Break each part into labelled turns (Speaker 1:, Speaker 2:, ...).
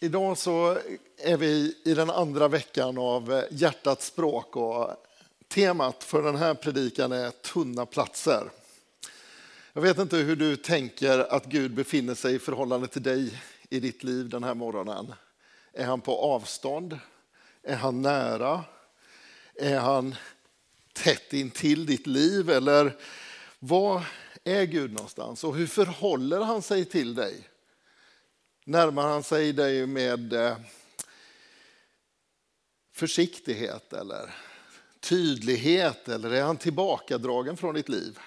Speaker 1: Idag så är vi i den andra veckan av eh, Hjärtats språk och temat för den här predikan är tunna platser. Jag vet inte hur du tänker att Gud befinner sig i förhållande till dig i ditt liv den här morgonen. Är han på avstånd? Är han nära? Är han tätt intill ditt liv? Eller var är Gud någonstans? Och hur förhåller han sig till dig? Närmar han sig dig med eh, försiktighet eller tydlighet eller är han tillbakadragen från ditt liv?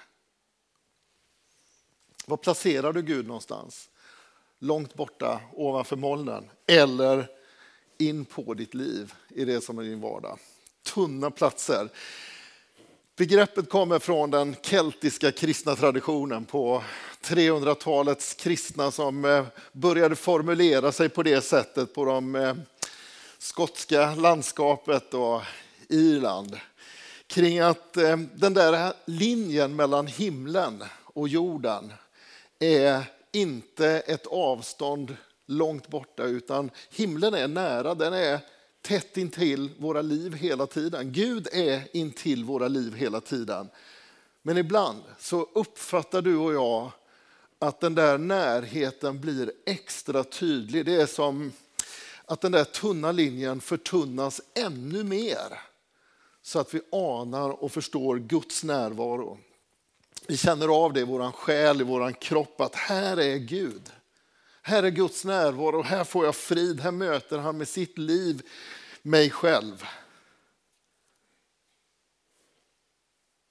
Speaker 1: Var placerar du Gud någonstans? Långt borta ovanför molnen eller in på ditt liv i det som är din vardag? Tunna platser. Begreppet kommer från den keltiska kristna traditionen på 300-talets kristna som eh, började formulera sig på det sättet på de eh, skotska landskapet och Irland. Kring att eh, den där linjen mellan himlen och jorden är inte ett avstånd långt borta utan himlen är nära, den är tätt intill våra liv hela tiden. Gud är intill våra liv hela tiden. Men ibland så uppfattar du och jag att den där närheten blir extra tydlig. Det är som att den där tunna linjen förtunnas ännu mer så att vi anar och förstår Guds närvaro. Vi känner av det i vår själ, i vår kropp, att här är Gud. Här är Guds närvaro, här får jag frid, här möter han med sitt liv mig själv.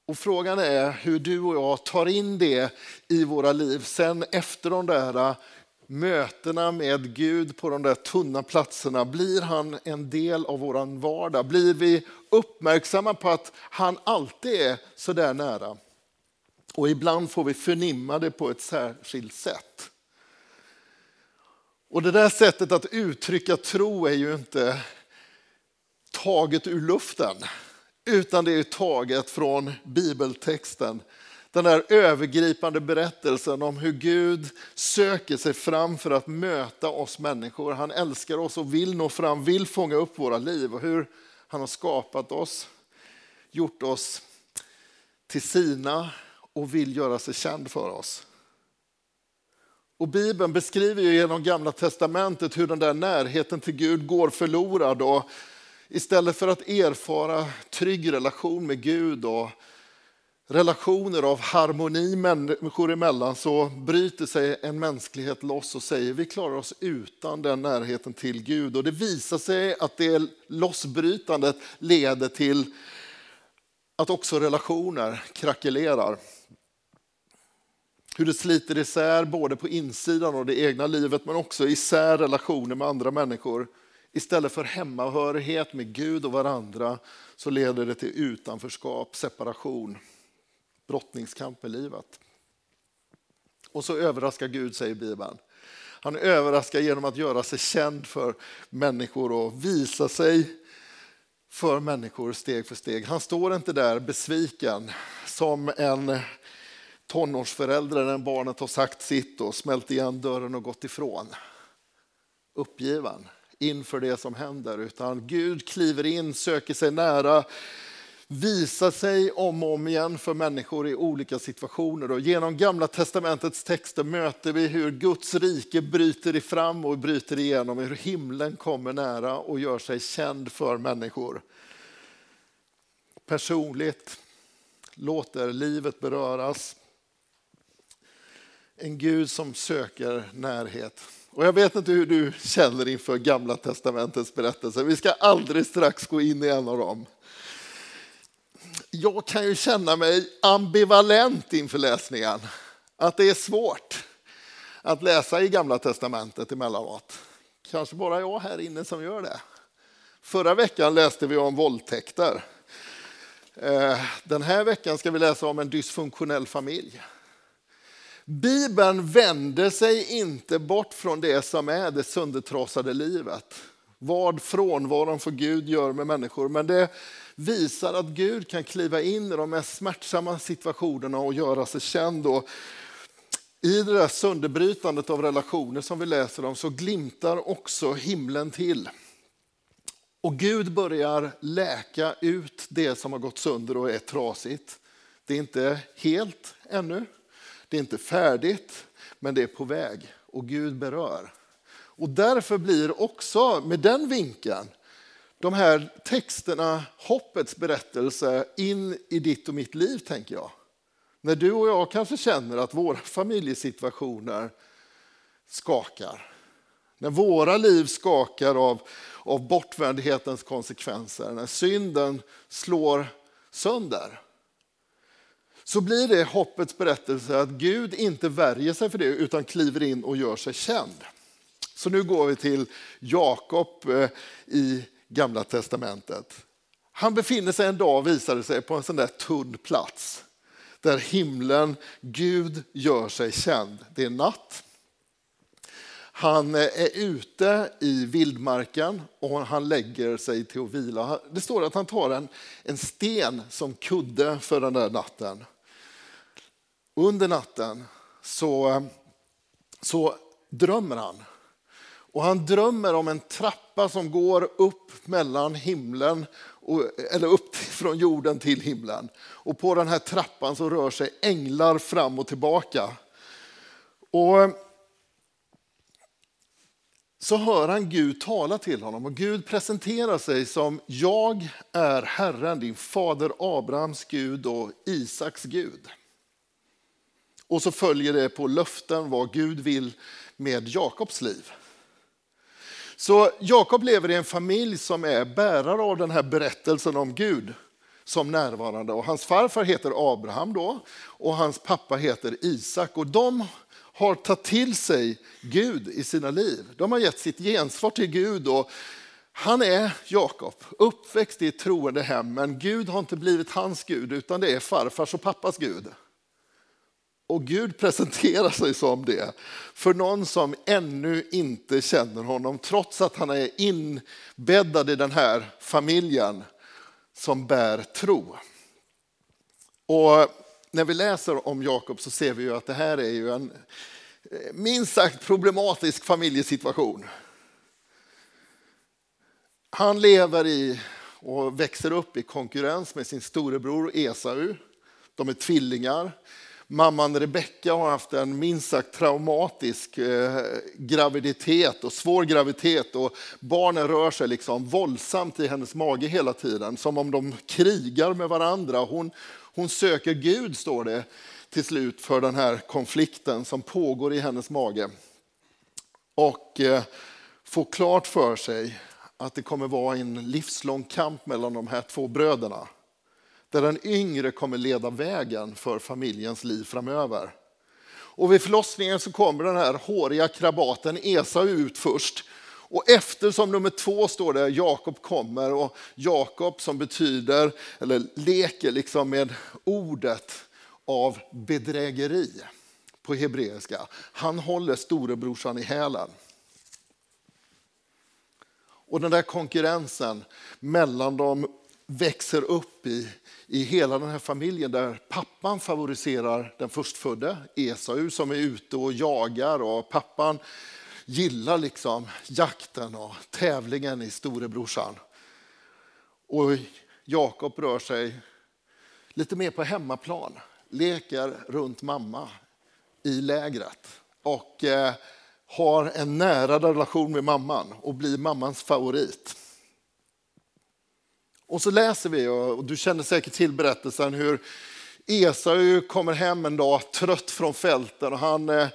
Speaker 1: Och frågan är hur du och jag tar in det i våra liv sen efter de där äh, mötena med Gud på de där tunna platserna. Blir han en del av vår vardag? Blir vi uppmärksamma på att han alltid är så där nära? Och ibland får vi förnimma det på ett särskilt sätt. Och det där sättet att uttrycka tro är ju inte taget ur luften, utan det är taget från bibeltexten. Den där övergripande berättelsen om hur Gud söker sig fram för att möta oss människor. Han älskar oss och vill nå fram, vill fånga upp våra liv och hur han har skapat oss, gjort oss till sina och vill göra sig känd för oss. Och Bibeln beskriver ju genom Gamla Testamentet hur den där närheten till Gud går förlorad. Och istället för att erfara trygg relation med Gud och relationer av harmoni människor emellan så bryter sig en mänsklighet loss och säger vi klarar oss utan den närheten till Gud. Och det visar sig att det lossbrytandet leder till att också relationer krackelerar. Hur det sliter isär både på insidan av det egna livet men också isär relationer med andra människor. Istället för hemmahörighet med Gud och varandra så leder det till utanförskap, separation, brottningskamp i livet. Och så överraskar Gud, säger Bibeln. Han överraskar genom att göra sig känd för människor och visa sig för människor steg för steg. Han står inte där besviken som en tonårsförälder när barnet har sagt sitt och smält igen dörren och gått ifrån. Uppgiven inför det som händer, utan Gud kliver in, söker sig nära, visar sig om och om igen för människor i olika situationer. Och genom Gamla testamentets texter möter vi hur Guds rike bryter fram och bryter igenom, hur himlen kommer nära och gör sig känd för människor. Personligt låter livet beröras. En Gud som söker närhet. Och jag vet inte hur du känner inför Gamla testamentets berättelser. Vi ska alldeles strax gå in i en av dem. Jag kan ju känna mig ambivalent inför läsningen. Att det är svårt att läsa i Gamla testamentet emellanåt. Kanske bara jag här inne som gör det. Förra veckan läste vi om våldtäkter. Eh, den här veckan ska vi läsa om en dysfunktionell familj. Bibeln vänder sig inte bort från det som är det söndertrasade livet. Vad frånvaron för Gud gör med människor. Men det visar att Gud kan kliva in i de mest smärtsamma situationerna och göra sig känd. Och I det där sönderbrytandet av relationer som vi läser om så glimtar också himlen till. Och Gud börjar läka ut det som har gått sönder och är trasigt. Det är inte helt ännu, det är inte färdigt, men det är på väg och Gud berör. Och därför blir också med den vinkeln de här texterna hoppets berättelse in i ditt och mitt liv, tänker jag. När du och jag kanske känner att våra familjesituationer skakar. När våra liv skakar av, av bortvändhetens konsekvenser, när synden slår sönder. Så blir det hoppets berättelse att Gud inte värjer sig för det utan kliver in och gör sig känd. Så nu går vi till Jakob eh, i Gamla testamentet. Han befinner sig en dag, visade sig, på en sån där tunn plats där himlen, Gud, gör sig känd. Det är natt. Han eh, är ute i vildmarken och han lägger sig till att vila. Det står att han tar en, en sten som kudde för den där natten. Under natten så, så drömmer han. Och han drömmer om en trappa som går upp mellan himlen, och, eller upp från jorden till himlen. Och på den här trappan så rör sig änglar fram och tillbaka. Och så hör han Gud tala till honom och Gud presenterar sig som jag är Herren, din fader Abrahams Gud och Isaks Gud. Och så följer det på löften vad Gud vill med Jakobs liv. Så Jakob lever i en familj som är bärare av den här berättelsen om Gud som närvarande. Och hans farfar heter Abraham då och hans pappa heter Isak. Och de har tagit till sig Gud i sina liv. De har gett sitt gensvar till Gud. Och han är Jakob, uppväxt i ett troende hem, men Gud har inte blivit hans Gud, utan det är farfars och pappas Gud. Och Gud presenterar sig som det för någon som ännu inte känner honom, trots att han är inbäddad i den här familjen som bär tro. Och när vi läser om Jakob så ser vi ju att det här är ju en eh, minst sagt problematisk familjesituation. Han lever i och växer upp i konkurrens med sin storebror Esau. De är tvillingar. Mamman Rebecka har haft en minst sagt traumatisk eh, graviditet och svår graviditet och barnen rör sig liksom våldsamt i hennes mage hela tiden, som om de krigar med varandra. Hon, hon söker Gud, står det till slut, för den här konflikten som pågår i hennes mage. Och eh, får klart för sig att det kommer vara en livslång kamp mellan de här två bröderna där den yngre kommer leda vägen för familjens liv framöver. Och vid förlossningen så kommer den här håriga krabaten Esau ut först. Och eftersom nummer två står det Jakob kommer och Jakob som betyder, eller leker liksom med ordet av bedrägeri på hebreiska. Han håller storebrorsan i hälen. Och den där konkurrensen mellan dem växer upp i, i hela den här familjen där pappan favoriserar den förstfödde, Esau, som är ute och jagar och pappan gillar liksom jakten och tävlingen i storebrorsan. Och Jakob rör sig lite mer på hemmaplan, leker runt mamma i lägret och eh, har en nära relation med mamman och blir mammans favorit. Och så läser vi, och du känner säkert till berättelsen, hur Esau kommer hem en dag trött från fälten och han eh,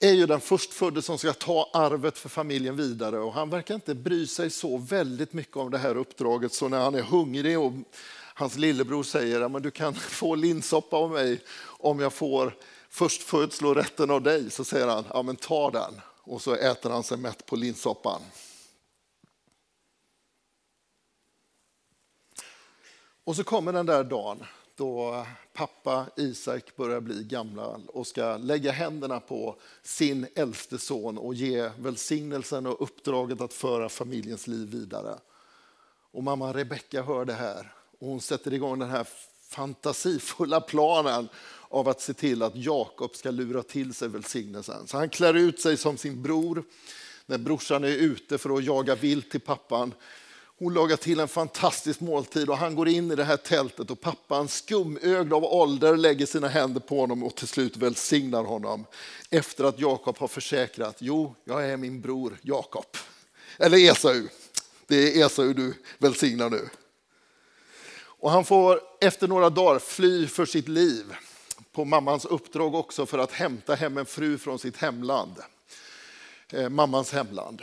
Speaker 1: är ju den förstfödde som ska ta arvet för familjen vidare och han verkar inte bry sig så väldigt mycket om det här uppdraget. Så när han är hungrig och hans lillebror säger att du kan få linssoppa av mig om jag får förstfödslorätten av dig. Så säger han ja men ta den. Och så äter han sig mätt på linssoppan. Och så kommer den där dagen då pappa Isak börjar bli gammal och ska lägga händerna på sin äldste son och ge välsignelsen och uppdraget att föra familjens liv vidare. Och mamma Rebecka hör det här och hon sätter igång den här fantasifulla planen av att se till att Jakob ska lura till sig välsignelsen. Så han klär ut sig som sin bror när brorsan är ute för att jaga vilt till pappan. Hon lagar till en fantastisk måltid och han går in i det här tältet och pappan skumögd av ålder lägger sina händer på honom och till slut välsignar honom. Efter att Jakob har försäkrat, jo, jag är min bror Jakob. Eller Esau. Det är Esau du välsignar nu. Och han får efter några dagar fly för sitt liv. På mammans uppdrag också för att hämta hem en fru från sitt hemland. Eh, mammans hemland.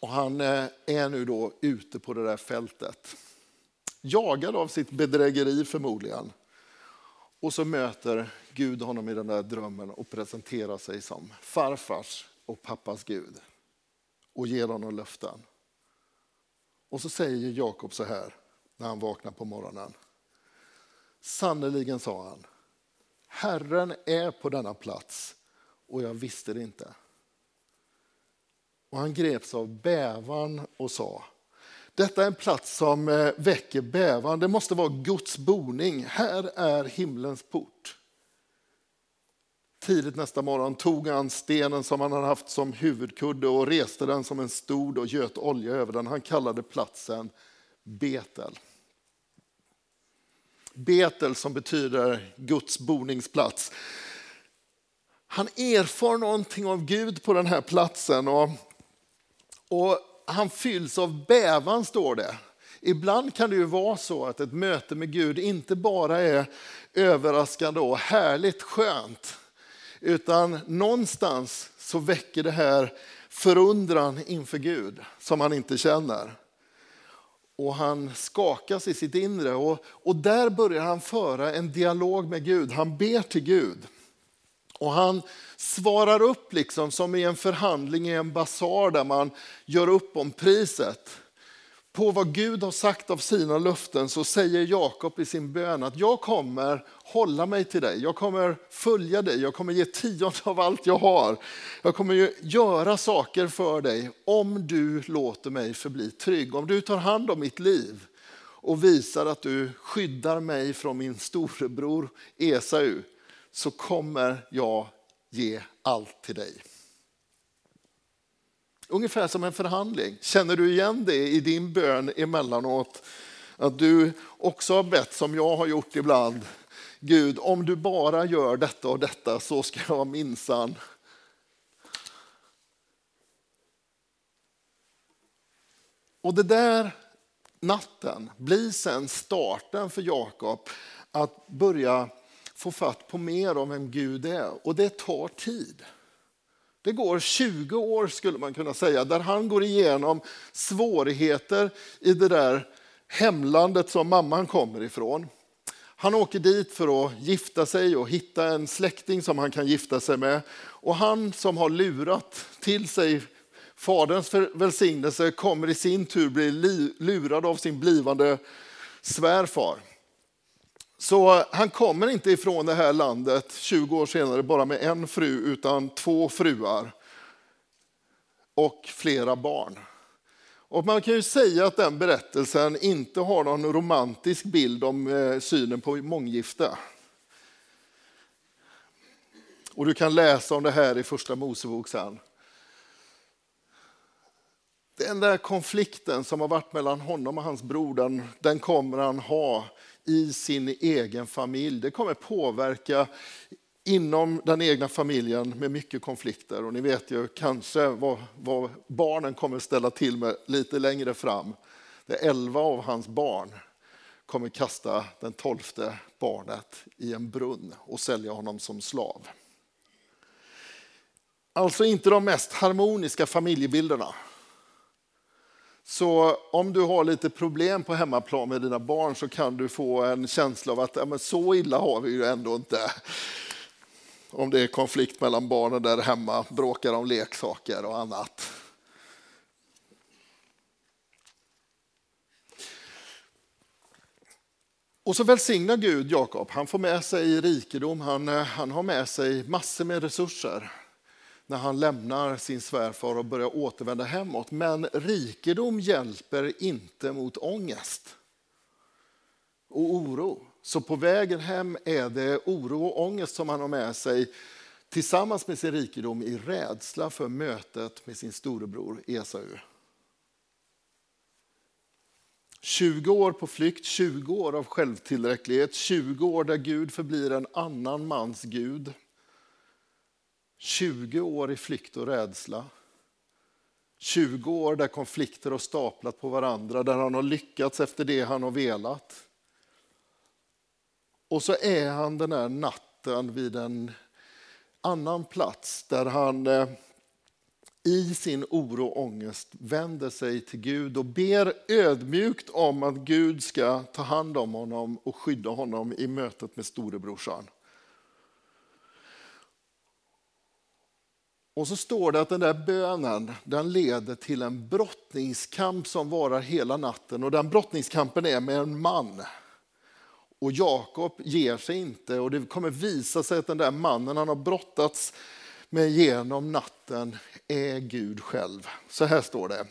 Speaker 1: Och han eh, är nu då ute på det där fältet. Jagad av sitt bedrägeri förmodligen. Och så möter Gud honom i den där drömmen och presenterar sig som farfars och pappas Gud. Och ger honom löften. Och så säger Jakob så här när han vaknar på morgonen. Sannerligen, sa han, Herren är på denna plats och jag visste det inte. Och han greps av bävan och sa, detta är en plats som eh, väcker bävan, det måste vara Guds boning, här är himlens port. Tidigt nästa morgon tog han stenen som han hade haft som huvudkudde och reste den som en stod och göt olja över den. Han kallade platsen Betel. Betel som betyder Guds boningsplats. Han erfar någonting av Gud på den här platsen och, och han fylls av bävan, står det. Ibland kan det ju vara så att ett möte med Gud inte bara är överraskande och härligt skönt, utan någonstans så väcker det här förundran inför Gud som han inte känner. Och han skakas i sitt inre och, och där börjar han föra en dialog med Gud. Han ber till Gud. Och han svarar upp liksom som i en förhandling i en basar där man gör upp om priset. På vad Gud har sagt av sina löften så säger Jakob i sin bön att jag kommer hålla mig till dig, jag kommer följa dig, jag kommer ge tionde av allt jag har. Jag kommer göra saker för dig om du låter mig förbli trygg, om du tar hand om mitt liv och visar att du skyddar mig från min storebror Esau så kommer jag ge allt till dig. Ungefär som en förhandling. Känner du igen det i din bön emellanåt? Att du också har bett som jag har gjort ibland. Gud, om du bara gör detta och detta så ska jag minsann Och det där natten blir sen starten för Jakob att börja få fatt på mer om vem Gud är. Och det tar tid. Det går 20 år skulle man kunna säga, där han går igenom svårigheter i det där hemlandet som mamman kommer ifrån. Han åker dit för att gifta sig och hitta en släkting som han kan gifta sig med. Och han som har lurat till sig faderns välsignelse kommer i sin tur bli lurad av sin blivande svärfar. Så han kommer inte ifrån det här landet 20 år senare bara med en fru utan två fruar och flera barn. Och man kan ju säga att den berättelsen inte har någon romantisk bild om eh, synen på månggifte. Och du kan läsa om det här i Första Mosebok sen. Den där konflikten som har varit mellan honom och hans bror, den, den kommer han ha i sin egen familj. Det kommer påverka inom den egna familjen med mycket konflikter. Och ni vet ju kanske vad, vad barnen kommer ställa till med lite längre fram. Det är elva av hans barn kommer kasta den tolfte barnet i en brunn och sälja honom som slav. Alltså inte de mest harmoniska familjebilderna. Så om du har lite problem på hemmaplan med dina barn så kan du få en känsla av att ja, men så illa har vi ju ändå inte. Om det är konflikt mellan barnen där hemma, bråkar om leksaker och annat. Och så välsignar Gud Jakob. Han får med sig rikedom, han, eh, han har med sig massor med resurser när han lämnar sin svärfar och börjar återvända hemåt. Men rikedom hjälper inte mot ångest och oro. Så på vägen hem är det oro och ångest som han har med sig tillsammans med sin rikedom i rädsla för mötet med sin storebror Esau. 20 år på flykt, 20 år av självtillräcklighet, 20 år där Gud förblir en annan mans Gud. 20 år i flykt och rädsla. 20 år där konflikter har staplat på varandra, där han har lyckats efter det han har velat. Och så är han den här natten vid en annan plats där han eh, i sin oro och ångest vänder sig till Gud och ber ödmjukt om att Gud ska ta hand om honom och skydda honom i mötet med storebrorsan. Och så står det att den där bönen den leder till en brottningskamp som varar hela natten. Och den brottningskampen är med en man. Och Jakob ger sig inte och det kommer visa sig att den där mannen han har brottats med genom natten är Gud själv. Så här står det.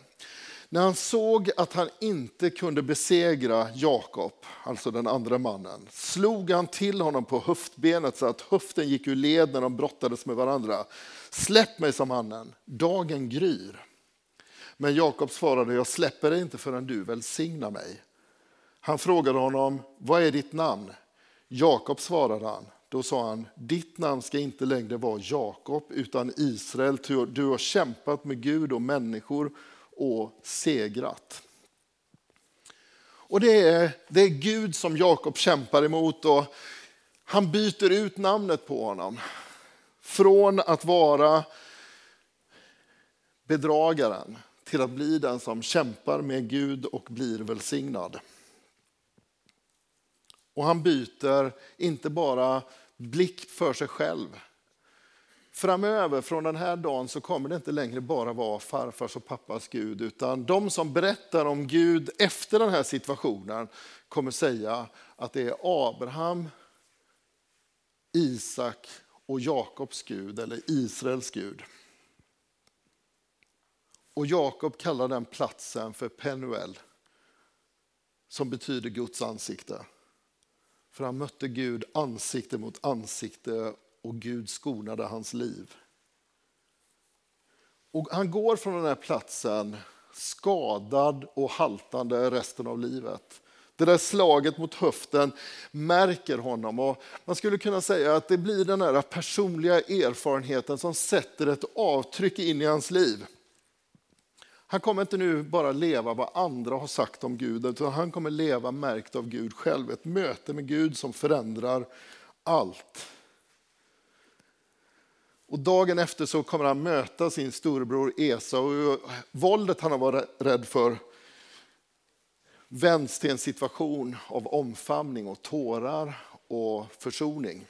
Speaker 1: När han såg att han inte kunde besegra Jakob, alltså den andra mannen, slog han till honom på höftbenet så att höften gick ur led när de brottades med varandra. Släpp mig, sa mannen, dagen gryr. Men Jakob svarade, jag släpper dig inte förrän du välsignar mig. Han frågade honom, vad är ditt namn? Jakob svarade han. Då sa han, ditt namn ska inte längre vara Jakob utan Israel, du har kämpat med Gud och människor och segrat. Och det är, det är Gud som Jakob kämpar emot och han byter ut namnet på honom. Från att vara bedragaren till att bli den som kämpar med Gud och blir välsignad. Och han byter inte bara blick för sig själv. Framöver, från den här dagen, så kommer det inte längre bara vara farfars och pappas Gud, utan de som berättar om Gud efter den här situationen kommer säga att det är Abraham, Isak och Jakobs Gud, eller Israels Gud. Och Jakob kallar den platsen för Penuel, som betyder Guds ansikte. För han mötte Gud ansikte mot ansikte och Gud skonade hans liv. Och han går från den här platsen skadad och haltande resten av livet. Det där slaget mot höften märker honom. Och man skulle kunna säga att det blir den här personliga erfarenheten som sätter ett avtryck in i hans liv. Han kommer inte nu bara leva vad andra har sagt om Gud, utan han kommer leva märkt av Gud själv. Ett möte med Gud som förändrar allt. Och dagen efter så kommer han möta sin storebror Esau. Våldet han har varit rädd för vänds till en situation av omfamning och tårar och försoning.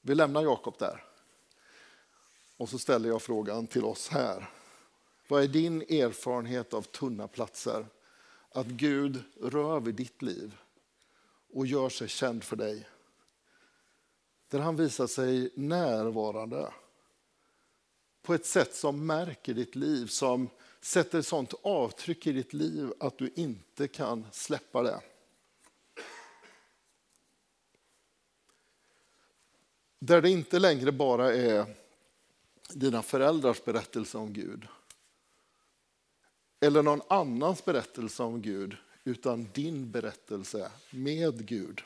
Speaker 1: Vi lämnar Jakob där. Och så ställer jag frågan till oss här. Vad är din erfarenhet av tunna platser? Att Gud rör vid ditt liv och gör sig känd för dig. Där han visar sig närvarande på ett sätt som märker ditt liv, som sätter sånt avtryck i ditt liv att du inte kan släppa det. Där det inte längre bara är dina föräldrars berättelse om Gud. Eller någon annans berättelse om Gud, utan din berättelse med Gud.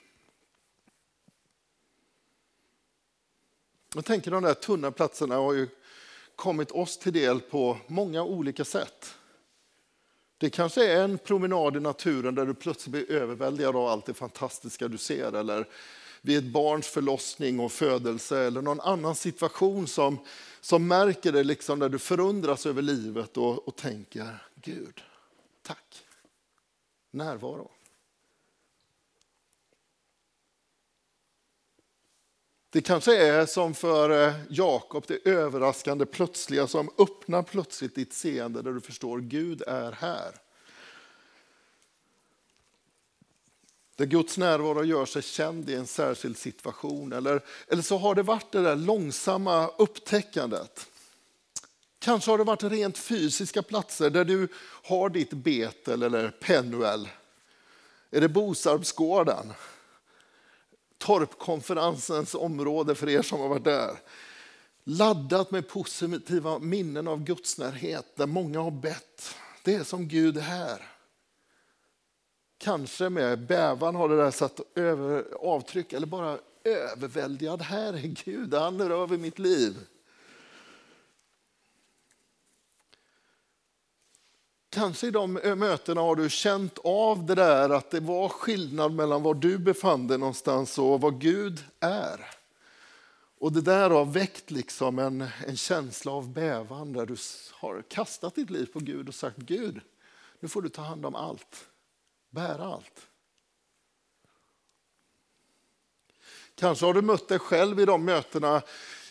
Speaker 1: Jag tänker de där tunna platserna har ju kommit oss till del på många olika sätt. Det kanske är en promenad i naturen där du plötsligt blir överväldigad av allt det fantastiska du ser. Eller vid ett barns förlossning och födelse eller någon annan situation som, som märker det liksom där du förundras över livet och, och tänker Gud, tack. Närvaro. Det kanske är som för eh, Jakob, det överraskande plötsliga som öppnar plötsligt ditt seende där du förstår Gud är här. Där Guds närvaro gör sig känd i en särskild situation. Eller, eller så har det varit det där långsamma upptäckandet. Kanske har det varit rent fysiska platser där du har ditt Betel eller Penuel. Är det Bosarpsgården? Torpkonferensens område för er som har varit där. Laddat med positiva minnen av Guds närhet där många har bett. Det är som Gud här. Kanske med bävan har det där satt över avtryck eller bara överväldigad. Här är Gud, han rör vid mitt liv. Kanske i de eh, mötena har du känt av det där att det var skillnad mellan var du befann dig någonstans och vad Gud är. Och det där har väckt liksom en, en känsla av bävan där du har kastat ditt liv på Gud och sagt Gud, nu får du ta hand om allt, bära allt. Kanske har du mött dig själv i de mötena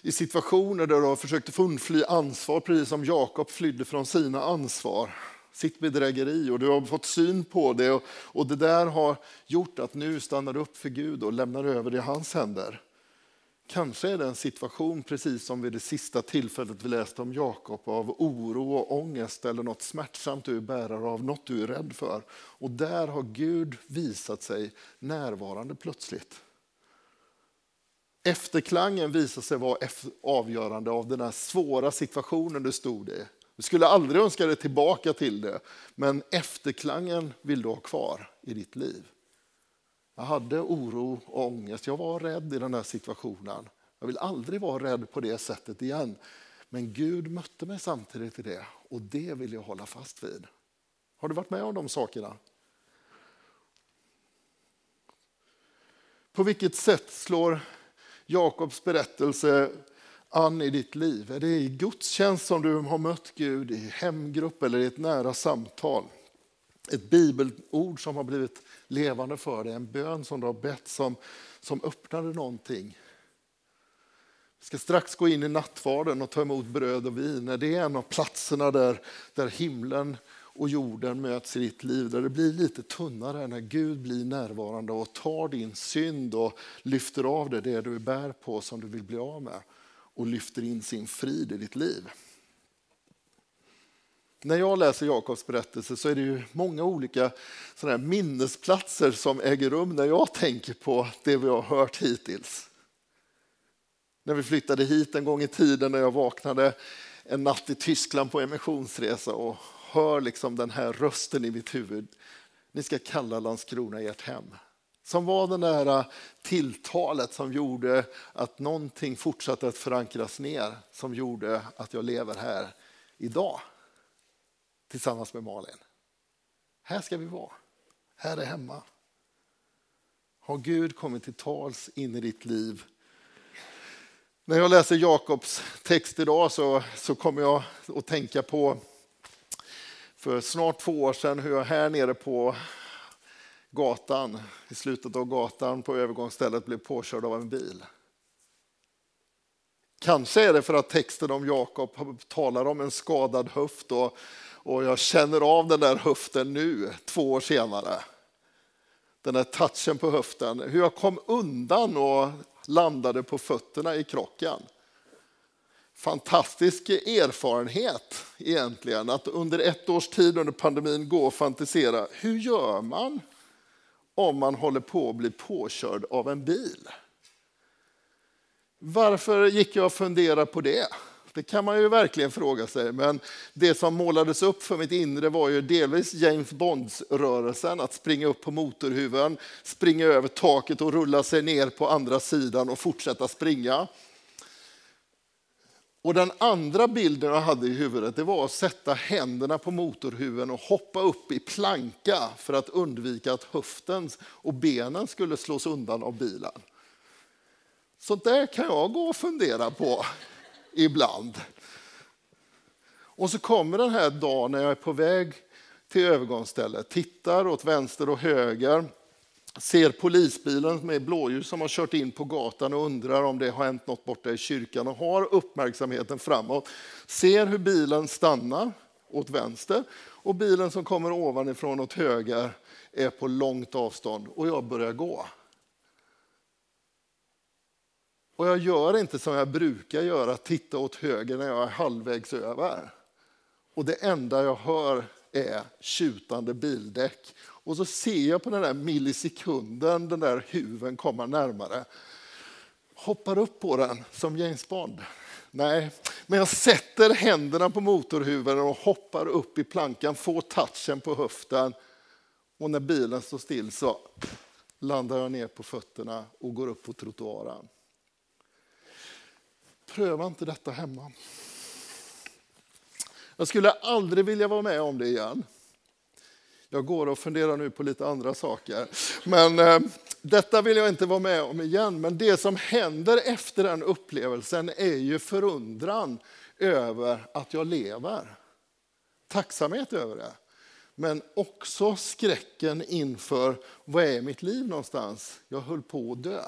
Speaker 1: i situationer där du har försökt undfly ansvar, precis som Jakob flydde från sina ansvar sitt bedrägeri och du har fått syn på det och, och det där har gjort att nu stannar du upp för Gud och lämnar över det i hans händer. Kanske är det en situation precis som vid det sista tillfället vi läste om Jakob av oro och ångest eller något smärtsamt du är bärare av, något du är rädd för. Och där har Gud visat sig närvarande plötsligt. Efterklangen visar sig vara avgörande av den här svåra situationen du stod i. Du skulle aldrig önska dig tillbaka till det, men efterklangen vill du ha kvar i ditt liv. Jag hade oro och ångest, jag var rädd i den här situationen. Jag vill aldrig vara rädd på det sättet igen. Men Gud mötte mig samtidigt i det och det vill jag hålla fast vid. Har du varit med om de sakerna? På vilket sätt slår Jakobs berättelse an i ditt liv? Är det i gudstjänst som du har mött Gud, i hemgrupp eller i ett nära samtal? Ett bibelord som har blivit levande för dig, en bön som du har bett som, som öppnade någonting. Vi ska strax gå in i nattvarden och ta emot bröd och vin. Det är en av platserna där, där himlen och jorden möts i ditt liv, där det blir lite tunnare när Gud blir närvarande och tar din synd och lyfter av dig det du bär på som du vill bli av med och lyfter in sin frid i ditt liv. När jag läser Jakobs berättelse så är det ju många olika sådana minnesplatser som äger rum när jag tänker på det vi har hört hittills. När vi flyttade hit en gång i tiden när jag vaknade en natt i Tyskland på emissionsresa och hör liksom den här rösten i mitt huvud. Ni ska kalla Landskrona ert hem. Som var det där äh, tilltalet som gjorde att någonting fortsatte att förankras ner, som gjorde att jag lever här idag tillsammans med Malin. Här ska vi vara. Här är hemma. Har Gud kommit till tals in i ditt liv? När jag läser Jakobs text idag så, så kommer jag att tänka på för snart två år sedan hur jag här nere på gatan, i slutet av gatan på övergångsstället blev påkörd av en bil. Kanske är det för att texten om Jakob talar om en skadad höft och, och jag känner av den där höften nu, två år senare. Den där touchen på höften, hur jag kom undan och landade på fötterna i krocken. Fantastisk erfarenhet egentligen, att under ett års tid under pandemin gå och fantisera. Hur gör man om man håller på att bli påkörd av en bil. Varför gick jag och funderade på det? Det kan man ju verkligen fråga sig. Men det som målades upp för mitt inre var ju delvis James Bonds-rörelsen, att springa upp på motorhuven, springa över taket och rulla sig ner på andra sidan och fortsätta springa. Och den andra bilden jag hade i huvudet det var att sätta händerna på motorhuven och hoppa upp i planka för att undvika att höften och benen skulle slås undan av bilen. Sånt där kan jag gå och fundera på ibland. Och så kommer den här dagen när jag är på väg till övergångsstället, tittar åt vänster och höger ser polisbilen med blåljus som har kört in på gatan och undrar om det har hänt något borta i kyrkan och har uppmärksamheten framåt. Ser hur bilen stannar åt vänster och bilen som kommer ovanifrån åt höger är på långt avstånd och jag börjar gå. Och jag gör inte som jag brukar göra, titta åt höger när jag är halvvägs över. Och det enda jag hör är tjutande bildäck. Och så ser jag på den där millisekunden den där huven komma närmare. Hoppar upp på den som James Bond. Nej, men jag sätter händerna på motorhuven och hoppar upp i plankan, får touchen på höften. Och när bilen står still så landar jag ner på fötterna och går upp på trottoaren. Pröva inte detta hemma. Jag skulle aldrig vilja vara med om det igen. Jag går och funderar nu på lite andra saker. Men eh, detta vill jag inte vara med om igen. Men det som händer efter den upplevelsen är ju förundran över att jag lever. Tacksamhet över det. Men också skräcken inför, vad är mitt liv någonstans? Jag höll på att dö.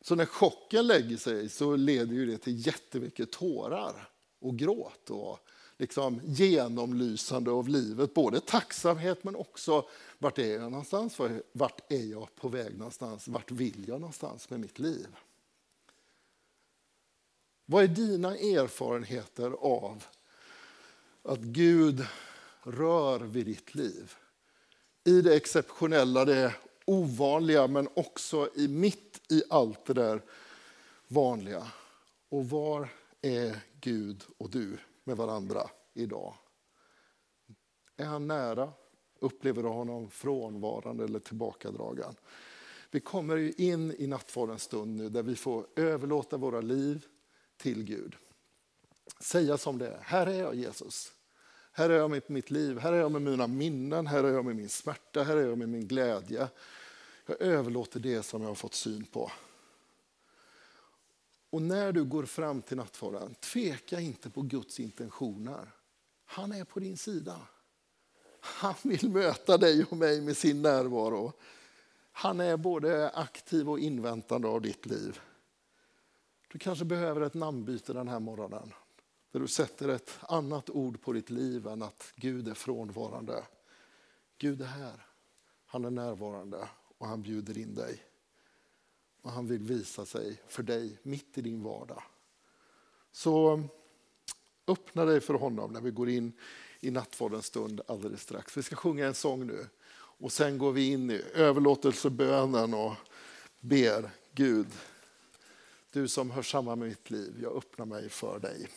Speaker 1: Så när chocken lägger sig så leder ju det till jättemycket tårar och gråt och liksom genomlysande av livet. Både tacksamhet men också vart är jag någonstans? Vart är jag på väg någonstans? Vart vill jag någonstans med mitt liv? Vad är dina erfarenheter av att Gud rör vid ditt liv? I det exceptionella, det ovanliga, men också i mitt i allt det där vanliga. Och var är Gud och du med varandra idag? Är han nära? Upplever du honom frånvarande eller tillbakadragen? Vi kommer ju in i nattvardens stund nu där vi får överlåta våra liv till Gud. Säga som det är. Här är jag Jesus. Här är jag med mitt liv, här är jag med mina minnen, här är jag med min smärta, här är jag med min glädje. Jag överlåter det som jag har fått syn på. Och när du går fram till nattvarden, tveka inte på Guds intentioner. Han är på din sida. Han vill möta dig och mig med sin närvaro. Han är både aktiv och inväntande av ditt liv. Du kanske behöver ett namnbyte den här morgonen. Där du sätter ett annat ord på ditt liv än att Gud är frånvarande. Gud är här. Han är närvarande och han bjuder in dig. Och han vill visa sig för dig mitt i din vardag. Så mm, öppna dig för honom när vi går in i nattvardens stund alldeles strax. Vi ska sjunga en sång nu och sen går vi in i överlåtelsebönen och ber Gud, du som hör samman med mitt liv, jag öppnar mig för dig.